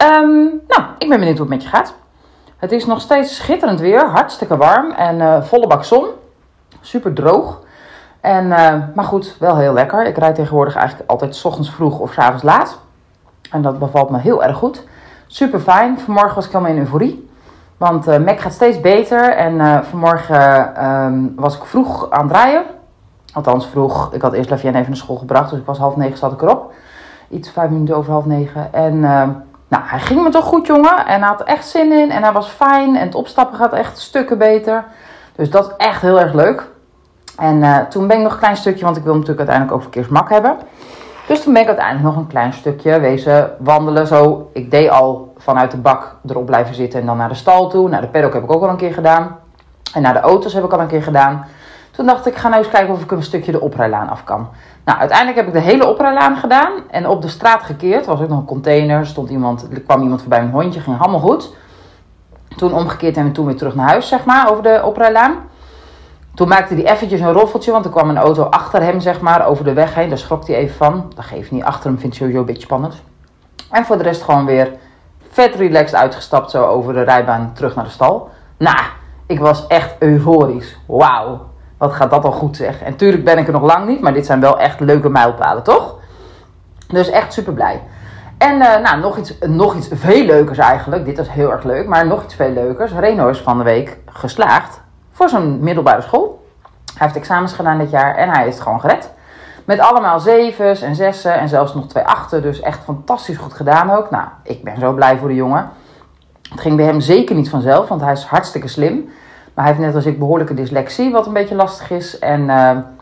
Ehm, nou, ik ben benieuwd hoe het met je gaat. Het is nog steeds schitterend weer, hartstikke warm en eh, volle bak zon. Super droog. En, eh, maar goed, wel heel lekker. Ik rijd tegenwoordig eigenlijk altijd s ochtends vroeg of s avonds laat. En dat bevalt me heel erg goed. Super fijn. Vanmorgen was ik helemaal in euforie. Want uh, Mac gaat steeds beter. En vanmorgen ehm, was ik vroeg aan het draaien. Althans vroeg. Ik had eerst Lavienne even naar school gebracht. Dus ik was half negen zat ik erop. Iets vijf minuten over half negen. En nou, hij ging me toch goed, jongen. En hij had er echt zin in. En hij was fijn. En het opstappen gaat echt stukken beter. Dus dat is echt heel erg leuk. En uh, toen ben ik nog een klein stukje, want ik wil natuurlijk uiteindelijk ook verkeersmak hebben. Dus toen ben ik uiteindelijk nog een klein stukje wezen wandelen. Zo, ik deed al vanuit de bak erop blijven zitten en dan naar de stal toe. Naar de paddock heb ik ook al een keer gedaan. En naar de auto's heb ik al een keer gedaan. Toen dacht ik, ga nou eens kijken of ik een stukje de oprijlaan af kan. Nou, uiteindelijk heb ik de hele oprijlaan gedaan. En op de straat gekeerd. was ook nog een container. Stond iemand, er kwam iemand voorbij een hondje. Ging allemaal goed. Toen omgekeerd en toen weer terug naar huis, zeg maar, over de oprijlaan. Toen maakte hij eventjes een roffeltje, want er kwam een auto achter hem, zeg maar, over de weg heen. Daar schrok hij even van. Dat geeft niet. Achter hem vindt hij sowieso een beetje spannend. En voor de rest gewoon weer vet relaxed uitgestapt, zo over de rijbaan terug naar de stal. Nou, ik was echt euforisch. Wauw. Wat gaat dat al goed zeg. En tuurlijk ben ik er nog lang niet, maar dit zijn wel echt leuke mijlpalen, toch? Dus echt super blij. En uh, nou, nog iets, nog iets veel leukers eigenlijk. Dit was heel erg leuk, maar nog iets veel leukers. Reno is van de week geslaagd voor zijn middelbare school. Hij heeft examens gedaan dit jaar en hij is gewoon gered. Met allemaal zevens en zessen en zelfs nog twee achten. Dus echt fantastisch goed gedaan ook. Nou, ik ben zo blij voor de jongen. Het ging bij hem zeker niet vanzelf, want hij is hartstikke slim. Hij heeft net als ik behoorlijke dyslexie, wat een beetje lastig is. En uh,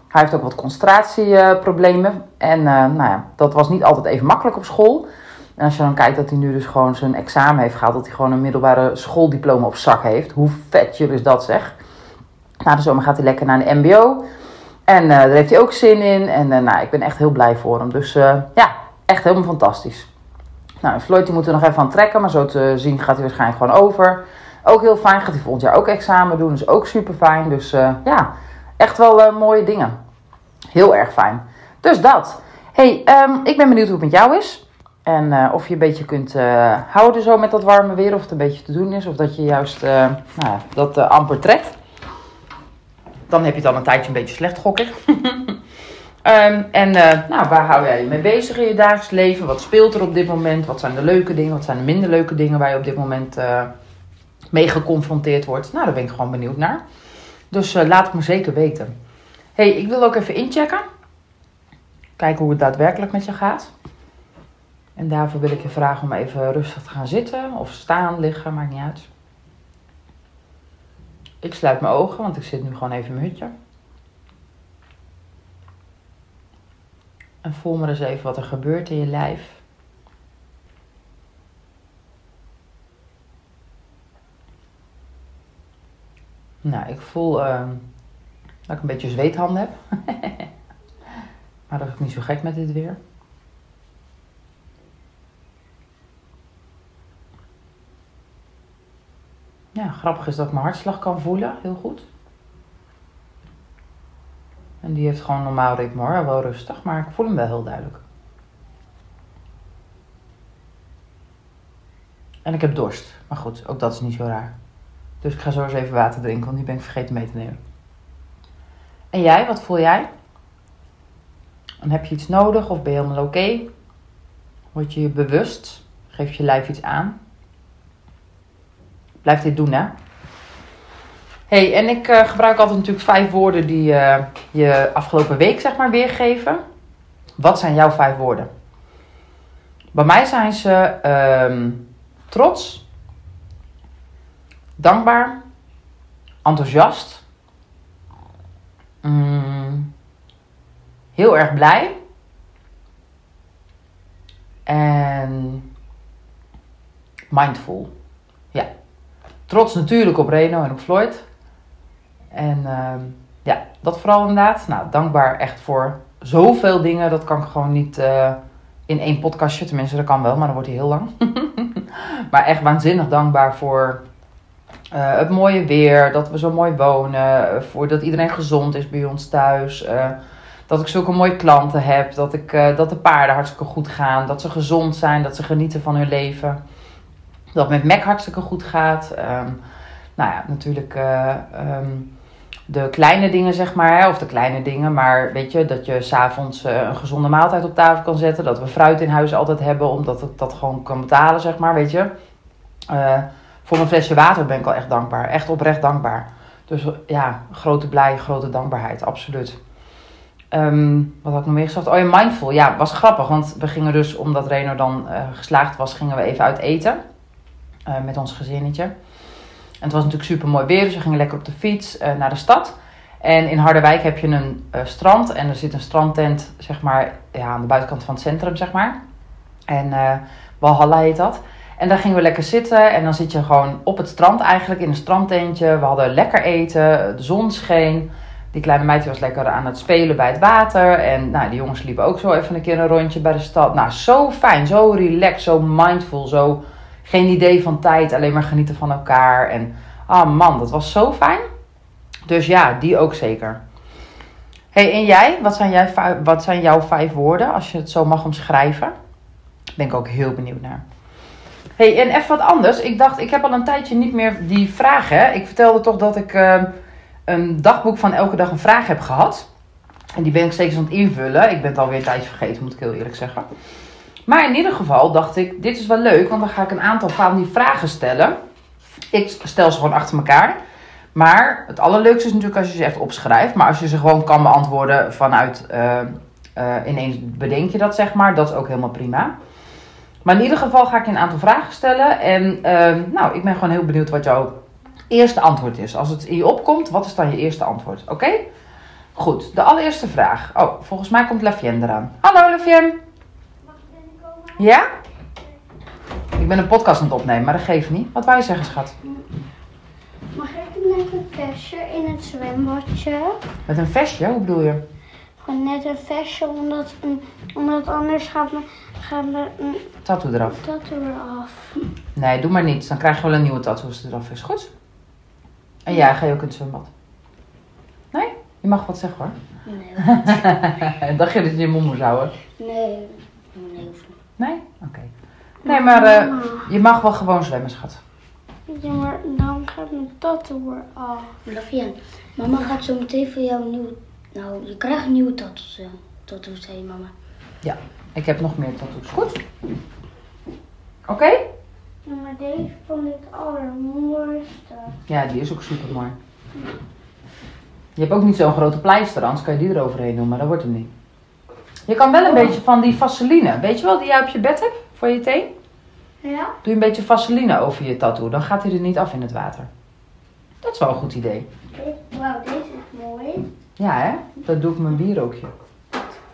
hij heeft ook wat concentratieproblemen. en uh, nou ja, dat was niet altijd even makkelijk op school. En als je dan kijkt dat hij nu dus gewoon zijn examen heeft gehaald, dat hij gewoon een middelbare schooldiploma op zak heeft. Hoe vet is dat zeg. Na de zomer gaat hij lekker naar de MBO. En uh, daar heeft hij ook zin in. En nou, ik ben echt heel blij voor hem. Dus ja, echt helemaal fantastisch. Nou, Floyd die moet er nog even aan trekken, maar zo te zien gaat hij waarschijnlijk gewoon over. Ook heel fijn. Gaat hij volgend jaar ook examen doen. Dus ook super fijn. Dus uh, ja, echt wel uh, mooie dingen. Heel erg fijn. Dus dat. hey, um, ik ben benieuwd hoe het met jou is. En uh, of je een beetje kunt houden zo met dat warme weer. Of het een beetje te doen is. Of dat je juist nou dat amper trekt. Dan heb je het al een tijdje een beetje slecht, gok ik. um, en nou, waar hou jij je mee bezig in je dagelijks leven? Wat speelt er op dit moment? Wat zijn de leuke dingen? Wat zijn de minder leuke dingen waar je op dit moment mee geconfronteerd wordt. Nou, daar ben ik gewoon benieuwd naar. Dus uh, laat het me zeker weten. hey, ik wil ook even inchecken. Kijken hoe het daadwerkelijk met je gaat. En daarvoor wil ik je vragen om even rustig te gaan zitten of staan, liggen, maakt niet uit. Ik sluit mijn ogen, want ik zit nu gewoon even in mijn hutje. En voel maar eens even wat er gebeurt in je lijf. Nou, ik voel uh, dat ik een beetje zweethanden heb. maar dat is niet zo gek met dit weer. Ja, grappig is dat ik mijn hartslag kan voelen, heel goed. En die heeft gewoon normaal ritme hoor, wel rustig, maar ik voel hem wel heel duidelijk. En ik heb dorst, maar goed, ook dat is niet zo raar. Dus ik ga zo eens even water drinken, want die ben ik vergeten mee te nemen. En jij, wat voel jij? En heb je iets nodig of ben je helemaal oké? Word je je bewust? Geef je lijf iets aan? Blijf dit doen, hè? hey, en ik uh, gebruik altijd natuurlijk vijf woorden die uh, je afgelopen week, zeg maar, weergeven. Wat zijn jouw vijf woorden? Bij mij zijn ze um, trots, dankbaar, enthousiast, mm, heel erg blij en mindful. Ja, trots natuurlijk op Reno en op Floyd. En ehm, ja, dat vooral inderdaad. Nou, dankbaar echt voor zoveel dingen. Dat kan ik gewoon niet eh, in één podcastje. Tenminste, dat kan wel, maar dan wordt hij heel lang. maar echt waanzinnig dankbaar voor eh, het mooie weer. Dat we zo mooi wonen. Voor dat iedereen gezond is bij ons thuis. Eh, dat ik zulke mooie klanten heb. Dat, ik, dat de paarden hartstikke goed gaan. Dat ze gezond zijn. Dat ze genieten van hun leven. Dat met Mac hartstikke goed gaat. Ehm, nou ja, natuurlijk... Ehm, de kleine dingen, zeg maar. Of de kleine dingen, maar weet je, dat je s'avonds een gezonde maaltijd op tafel kan zetten. Dat we fruit in huis altijd hebben, omdat ik dat gewoon kan betalen, zeg maar, weet je. Voor mijn flesje water ben ik al echt dankbaar. Echt oprecht dankbaar. Dus ja, grote blij, grote dankbaarheid, absoluut. Um, wat had ik nog meer gezegd? Oh ja, mindful. Ja, was grappig, want we gingen dus, omdat Reno dan uh, geslaagd was, gingen we even uit eten. met ons gezinnetje. En het was natuurlijk super mooi weer, dus we gingen lekker op de fiets uh, naar de stad. En in Harderwijk heb je een strand en er zit een strandtent, zeg maar, ja, aan de buitenkant van het centrum, zeg maar. En Walhalla heet dat. En daar gingen we lekker zitten en dan zit je gewoon op het strand eigenlijk, in een strandtentje. We hadden lekker eten, de zon scheen. Die kleine meidje was lekker aan het spelen bij het water. En nou, die jongens liepen ook zo even een keer een rondje bij de stad. Nou, zo fijn, zo relaxed, zo mindful, zo geen idee van tijd, alleen maar genieten van elkaar. En ah man, dat was zo fijn. Dus ja, die ook zeker. hey, en jij? Wat zijn, jij, wat zijn jouw vijf woorden als je het zo mag omschrijven? Ben ik ook heel benieuwd naar. Hey, en even wat anders. Ik dacht, ik heb al een tijdje niet meer die vragen. Ik vertelde toch dat ik uh, een dagboek van elke dag een vraag heb gehad. En die ben ik steeds aan het invullen. Ik ben het alweer een tijdje vergeten, moet ik heel eerlijk zeggen. Maar in ieder geval dacht ik, dit is wel leuk, want dan ga ik een aantal van die vragen stellen. Ik stel ze gewoon achter elkaar. Maar het allerleukste is natuurlijk als je ze echt opschrijft. Maar als je ze gewoon kan beantwoorden vanuit uh, uh, ineens bedenk je dat, zeg maar. Dat is ook helemaal prima. Maar in ieder geval ga ik je een aantal vragen stellen. En uh, nou, ik ben gewoon heel benieuwd wat jouw eerste antwoord is. Als het in je opkomt, wat is dan je eerste antwoord? Oké? Goed, de allereerste vraag. Oh, volgens mij komt Lafien eraan. Hallo Lafien. Ja? Ik ben een podcast aan het opnemen, maar dat geeft niet. Wat je zeggen, schat? Mag ik net een vestje in het zwembadje? Met een vestje? Hoe bedoel je? Gewoon net een vestje, omdat, omdat anders gaat, me, gaat me een tattoo eraf. tattoo eraf. Nee, doe maar niet. Dan krijg je wel een nieuwe tattoo als het eraf is. Goed? En ja, ga je ook in het zwembad? Nee? Je mag wat zeggen hoor. Nee. Dacht je dat je je mond moest houden? Nee, nee. Nee? Oké. Okay. Nee, maar uh, je mag wel gewoon zwemmen, schat. Ja, maar dan gaat mijn tattoo eraf. Mama gaat zo meteen voor jou een nieuwe... Nou, je krijgt een nieuwe tattoo. Tattoo, zei mama. Ja, ik heb nog meer tattoos. Goed? Oké? Okay? Ja, maar deze vond ik het allermooiste. Ja, die is ook super mooi. Je hebt ook niet zo'n grote pleister, anders kan je die eroverheen doen, maar dat wordt hem niet. Je kan wel een oh. beetje van die vaseline. Weet je wel, die jij op je bed hebt voor je teen? Ja. Doe een beetje vaseline over je tattoo. Dan gaat hij er niet af in het water. Dat is wel een goed idee. Wauw, deze is mooi. Ja, hè? Dat doe ik mijn bierookje.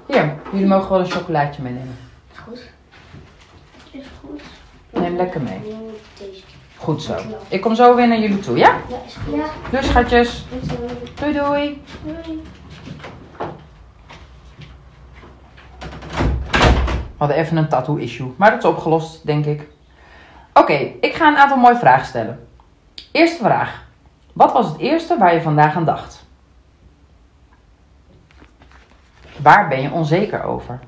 Hier, jullie mogen wel een chocolaatje meenemen. Goed. Is goed. Neem lekker mee. Goed zo. Ik kom zo weer naar jullie toe, ja? Ja, is goed. Ja. Dus schatjes. Doei doei. Doei. We hadden even een tattoo issue, maar dat is opgelost, denk ik. Oké, ik ga een aantal mooie vragen stellen. Eerste vraag. Wat was het eerste waar je vandaag aan dacht? Waar ben je onzeker over?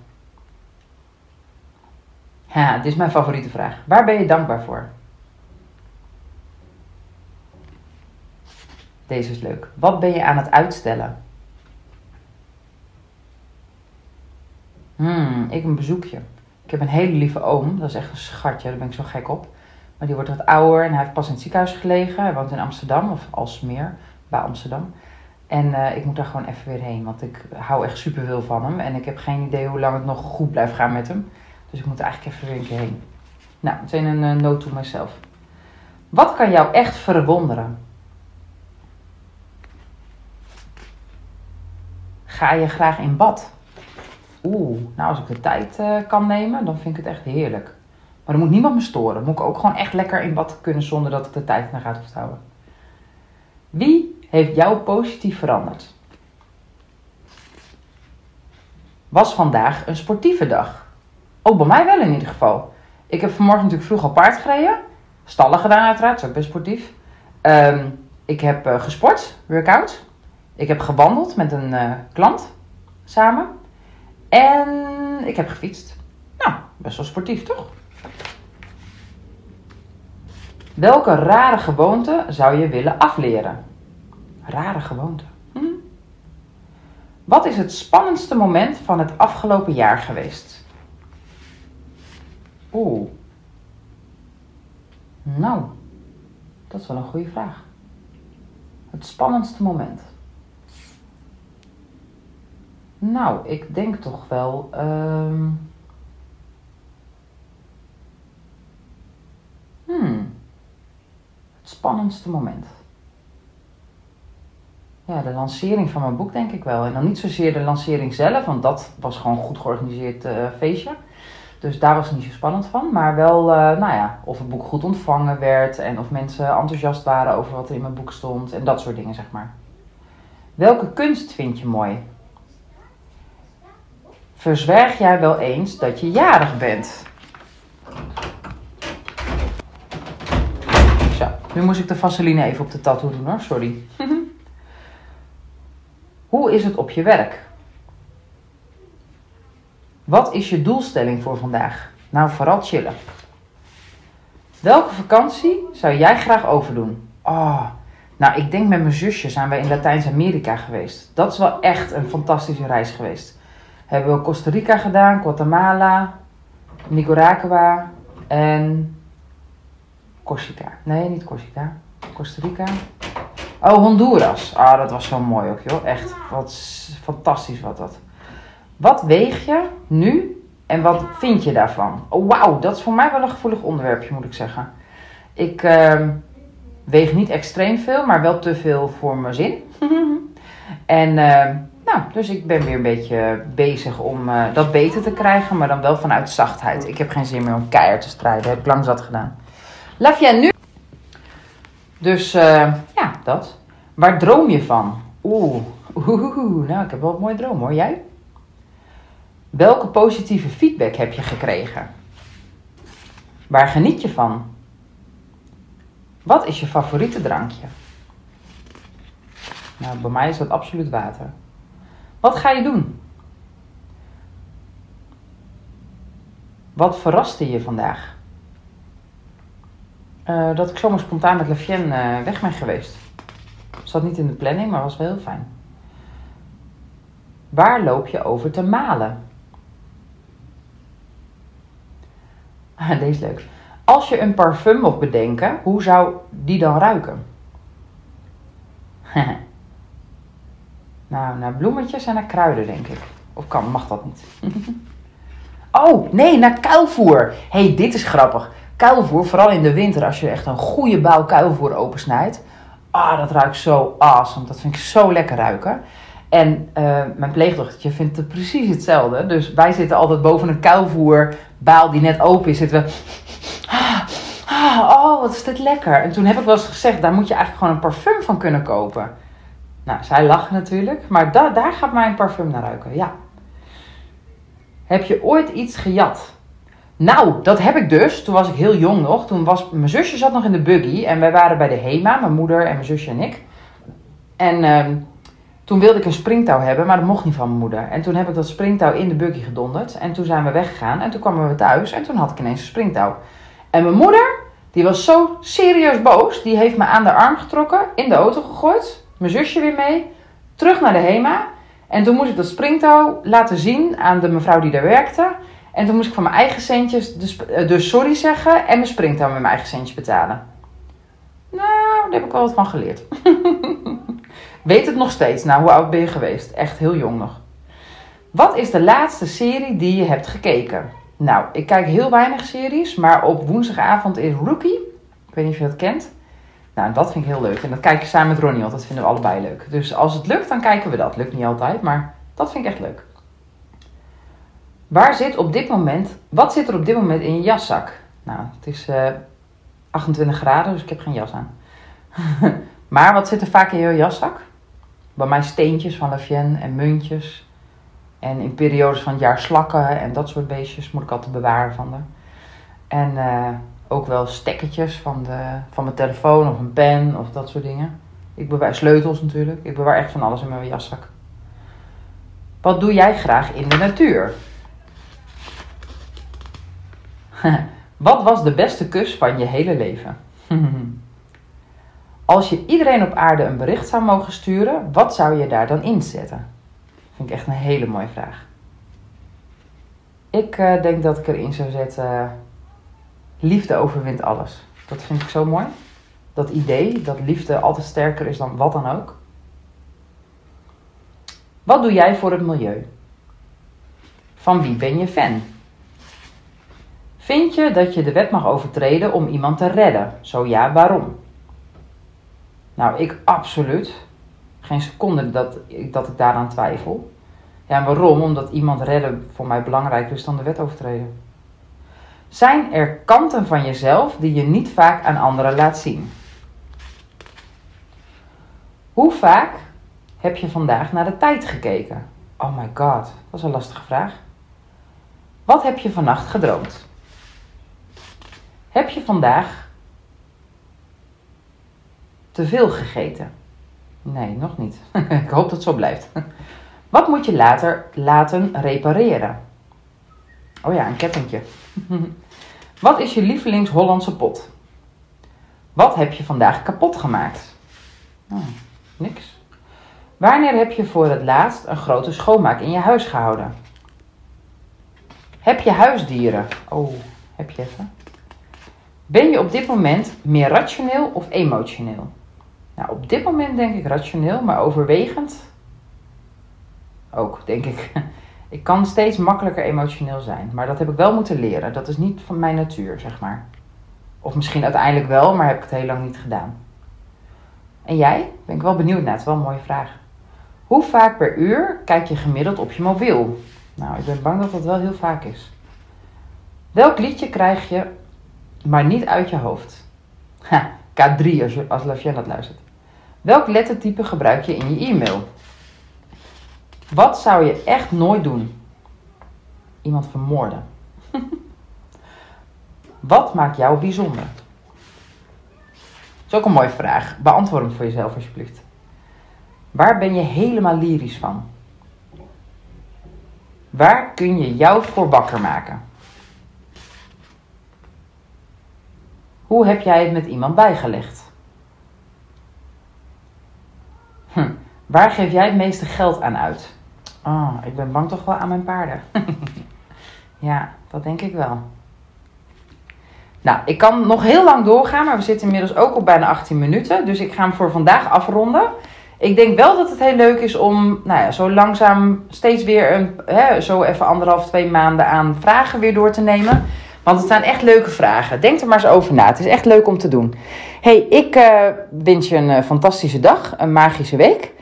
Ja, dit is mijn favoriete vraag. Waar ben je dankbaar voor? Deze is leuk. Wat ben je aan het uitstellen? Hmm, ik een bezoekje. Ik heb een hele lieve oom. Dat is echt een schatje. Daar ben ik zo gek op. Maar die wordt wat ouder en hij heeft pas in het ziekenhuis gelegen. Hij woont in Amsterdam, of Alsmeer, bij Amsterdam. En uh, ik moet daar gewoon even weer heen, want ik hou echt super veel van hem. En ik heb geen idee hoe lang het nog goed blijft gaan met hem. Dus ik moet eigenlijk even weer een keer heen. Nou, meteen een uh, note to myself. Wat kan jou echt verwonderen? Ga je graag in bad? Oeh, nou als ik de tijd uh, kan nemen, dan vind ik het echt heerlijk. Maar er moet niemand me storen. Moet ik ook gewoon echt lekker in bad kunnen zonder dat ik de tijd naar gaat houden. Wie heeft jou positief veranderd? Was vandaag een sportieve dag? Ook bij mij wel in ieder geval. Ik heb vanmorgen natuurlijk vroeg al paard gereden. Stallen gedaan uiteraard, ook best sportief. Ehm, ik heb uh, gesport, workout. Ik heb gewandeld met een uh, klant samen. En ik heb gefietst. Nou, best wel sportief toch? Welke rare gewoonte zou je willen afleren? Rare gewoonte. Hm? Wat is het spannendste moment van het afgelopen jaar geweest? Oeh. Nou, dat is wel een goede vraag. Het spannendste moment. Nou, ik denk toch wel. Um... Hmm. Het spannendste moment. Ja, de lancering van mijn boek denk ik wel. En dan niet zozeer de lancering zelf, want dat was gewoon een goed georganiseerd uh, feestje. Dus daar was het niet zo spannend van. Maar wel, uh, nou ja, of het boek goed ontvangen werd en of mensen enthousiast waren over wat er in mijn boek stond en dat soort dingen, zeg maar. Welke kunst vind je mooi? Verzwijg jij wel eens dat je jarig bent? Zo, nu moest ik de vaseline even op de tattoo doen hoor, sorry. Hoe is het op je werk? Wat is je doelstelling voor vandaag? Nou, vooral chillen. Welke vakantie zou jij graag overdoen? Oh, nou, ik denk met mijn zusje zijn wij in Latijns-Amerika geweest. Dat is wel echt een fantastische reis geweest. Hebben we Costa Rica gedaan, Guatemala, Nicaragua en Corsica. Nee, niet Corsica. Costa Rica. Oh, Honduras. Ah, dat was zo mooi ook, joh. Echt, wat fantastisch wat dat. Wat weeg je nu en wat vind je daarvan? Oh, wauw, dat is voor mij wel een gevoelig onderwerpje, moet ik zeggen. Ik uh, weeg niet extreem veel, maar wel te veel voor mijn zin. en, uh, nou, dus ik ben weer een beetje bezig om uh, dat beter te krijgen, maar dan wel vanuit zachtheid. Ik heb geen zin meer om keihard te strijden, heb ik lang zat gedaan. Laf nu? Dus, uh, ja, dat. Waar droom je van? Oeh, oeh, nou, ik heb wel een mooie droom hoor. Jij? Welke positieve feedback heb je gekregen? Waar geniet je van? Wat is je favoriete drankje? Nou, bij mij is dat absoluut water. Wat ga je doen? Wat verraste je vandaag? Uh, dat ik zomaar spontaan met Lefien uh, weg ben geweest. Zat niet in de planning, maar was wel heel fijn. Waar loop je over te malen? Deze is leuk. Als je een parfum mocht bedenken, hoe zou die dan ruiken? nou, naar bloemetjes en naar kruiden, denk ik. Of kan, mag dat niet? oh, nee, naar kuilvoer. hey, dit is grappig. Kuilvoer, vooral in de winter, als je echt een goede bouw kuilvoer opensnijdt. Ah, dat ruikt zo awesome. Dat vind ik zo lekker ruiken. En uh, mijn pleegdochtertje vindt het precies hetzelfde. Dus wij zitten altijd boven een kuilvoerbaal die net open is. Zitten we. Ah, ah, oh, wat is dit lekker. En toen heb ik wel eens gezegd: daar moet je eigenlijk gewoon een parfum van kunnen kopen. Nou, zij lachen natuurlijk. Maar da daar gaat mijn parfum naar ruiken. Ja. Heb je ooit iets gejat? Nou, dat heb ik dus. Toen was ik heel jong nog. Toen was mijn zusje zat nog in de buggy. En wij waren bij de HEMA, mijn moeder en mijn zusje en ik. En. Uh, toen wilde ik een springtouw hebben, maar dat mocht niet van mijn moeder. En toen heb ik dat springtouw in de buggy gedonderd. En toen zijn we weggegaan. En toen kwamen we thuis. En toen had ik ineens een springtouw. En mijn moeder, die was zo serieus boos. Die heeft me aan de arm getrokken, in de auto gegooid. Mijn zusje weer mee. Terug naar de HEMA. En toen moest ik dat springtouw laten zien aan de mevrouw die daar werkte. En toen moest ik van mijn eigen centjes dus, sorry zeggen. En mijn springtouw met mijn eigen centjes betalen. Nou, daar heb ik wel wat van geleerd. Weet het nog steeds. Nou, hoe oud ben je geweest? Echt heel jong nog. Wat is de laatste serie die je hebt gekeken? Nou, ik kijk heel weinig series, maar op woensdagavond is Rookie. Ik weet niet of je dat kent. Nou, dat vind ik heel leuk. En dat kijk ik samen met Ronnie, want dat vinden we allebei leuk. Dus als het lukt, dan kijken we dat. Lukt niet altijd, maar dat vind ik echt leuk. Waar zit op dit moment, wat zit er op dit moment in je jaszak? Nou, het is uh, 28 graden, dus ik heb geen jas aan. maar wat zit er vaak in je jaszak? Bij mij steentjes van Lavienne en muntjes. En in periodes van het jaar slakken en dat soort beestjes moet ik altijd bewaren van haar. En uh, ook wel stekkertjes van, de, van mijn telefoon of een pen of dat soort dingen. Ik bewaar sleutels natuurlijk. Ik bewaar echt van alles in mijn jaszak. Wat doe jij graag in de natuur? Wat was de beste kus van je hele leven? Als je iedereen op aarde een bericht zou mogen sturen, wat zou je daar dan inzetten? Vind ik echt een hele mooie vraag. Ik uh, denk dat ik erin zou zetten: liefde overwint alles. Dat vind ik zo mooi. Dat idee dat liefde altijd sterker is dan wat dan ook. Wat doe jij voor het milieu? Van wie ben je fan? Vind je dat je de wet mag overtreden om iemand te redden? Zo ja, waarom? Nou, ik absoluut. Geen seconde dat, dat ik daaraan twijfel. Ja, waarom? Omdat iemand redden voor mij belangrijker is dan de wet overtreden. Zijn er kanten van jezelf die je niet vaak aan anderen laat zien? Hoe vaak heb je vandaag naar de tijd gekeken? Oh my god, dat is een lastige vraag. Wat heb je vannacht gedroomd? Heb je vandaag te veel gegeten? Nee, nog niet. Ik hoop dat het zo blijft. Wat moet je later laten repareren? Oh ja, een kettingje. Wat is je lievelings Hollandse pot? Wat heb je vandaag kapot gemaakt? Oh, niks. Wanneer heb je voor het laatst een grote schoonmaak in je huis gehouden? Heb je huisdieren? Oh, heb je even. Ben je op dit moment meer rationeel of emotioneel? Nou, op dit moment denk ik rationeel, maar overwegend ook, denk ik. Ik kan steeds makkelijker emotioneel zijn, maar dat heb ik wel moeten leren. Dat is niet van mijn natuur, zeg maar. Of misschien uiteindelijk wel, maar heb ik het heel lang niet gedaan. En jij? Ben ik wel benieuwd naar. Het wel een mooie vraag. Hoe vaak per uur kijk je gemiddeld op je mobiel? Nou, ik ben bang dat dat wel heel vaak is. Welk liedje krijg je maar niet uit je hoofd? Ha, K3 als, als dat luistert. Welk lettertype gebruik je in je e-mail? Wat zou je echt nooit doen? Iemand vermoorden. Wat maakt jou bijzonder? Dat is ook een mooie vraag. Beantwoord hem voor jezelf alsjeblieft. Waar ben je helemaal lyrisch van? Waar kun je jou voor wakker maken? Hoe heb jij het met iemand bijgelegd? Hm. Waar geef jij het meeste geld aan uit? Oh, ik ben bang toch wel aan mijn paarden. ja, dat denk ik wel. Nou, ik kan nog heel lang doorgaan, maar we zitten inmiddels ook op bijna 18 minuten. Dus ik ga hem voor vandaag afronden. Ik denk wel dat het heel leuk is om nou ja, zo langzaam steeds weer een, hè, zo even anderhalf, twee maanden aan vragen weer door te nemen. Want het zijn echt leuke vragen. Denk er maar eens over na. Het is echt leuk om te doen. hey, ik uh, wens je een uh, fantastische dag, een magische week.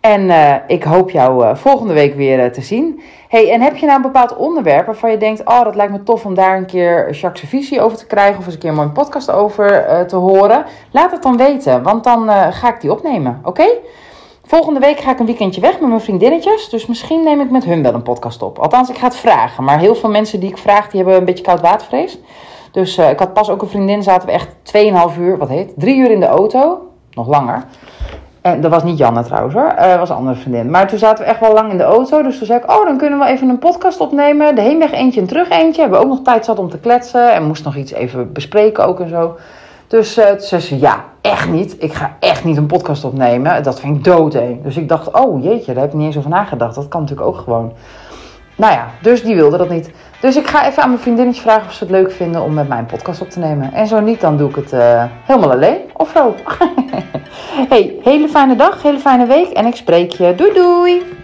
En uh, ik hoop jou volgende week weer te zien. Hey, en heb je nou een bepaald onderwerp waarvan je denkt: Oh, dat lijkt me tof om daar een keer Jacques' visie over te krijgen. Of eens een keer een podcast over te horen. Laat het dan weten, want dan ga ik die opnemen. Oké? Volgende week ga ik een weekendje weg met mijn vriendinnetjes. Dus misschien neem ik met hun wel een podcast op. Althans, ik ga het vragen. Maar heel veel mensen die ik vraag, die hebben een beetje koud watervrees. Dus ik had pas ook een vriendin, zaten we echt 2,5 uur, wat heet, 3 uur in de auto. Nog langer. En dat was niet Janne trouwens hoor, uh, dat was een andere vriendin. Maar toen zaten we echt wel lang in de auto. Dus toen zei ik, oh dan kunnen we even een podcast opnemen. De heenweg eentje en terug eentje. Hebben we ook nog tijd zat om te kletsen. En moest nog iets even bespreken ook en zo. Dus uh, zei ze, ja, echt niet. Ik ga echt niet een podcast opnemen. Dat vind ik dood heen. Dus ik dacht, oh jeetje, daar heb ik niet eens over nagedacht. Dat kan natuurlijk ook gewoon. Nou ja, dus die wilde dat niet. Dus ik ga even aan mijn vriendinnetje vragen of ze het leuk vinden om met mij een podcast op te nemen. En zo niet, dan doe ik het uh, helemaal alleen. Of zo. hey, hele fijne dag, hele fijne week en ik spreek je. Doei doei!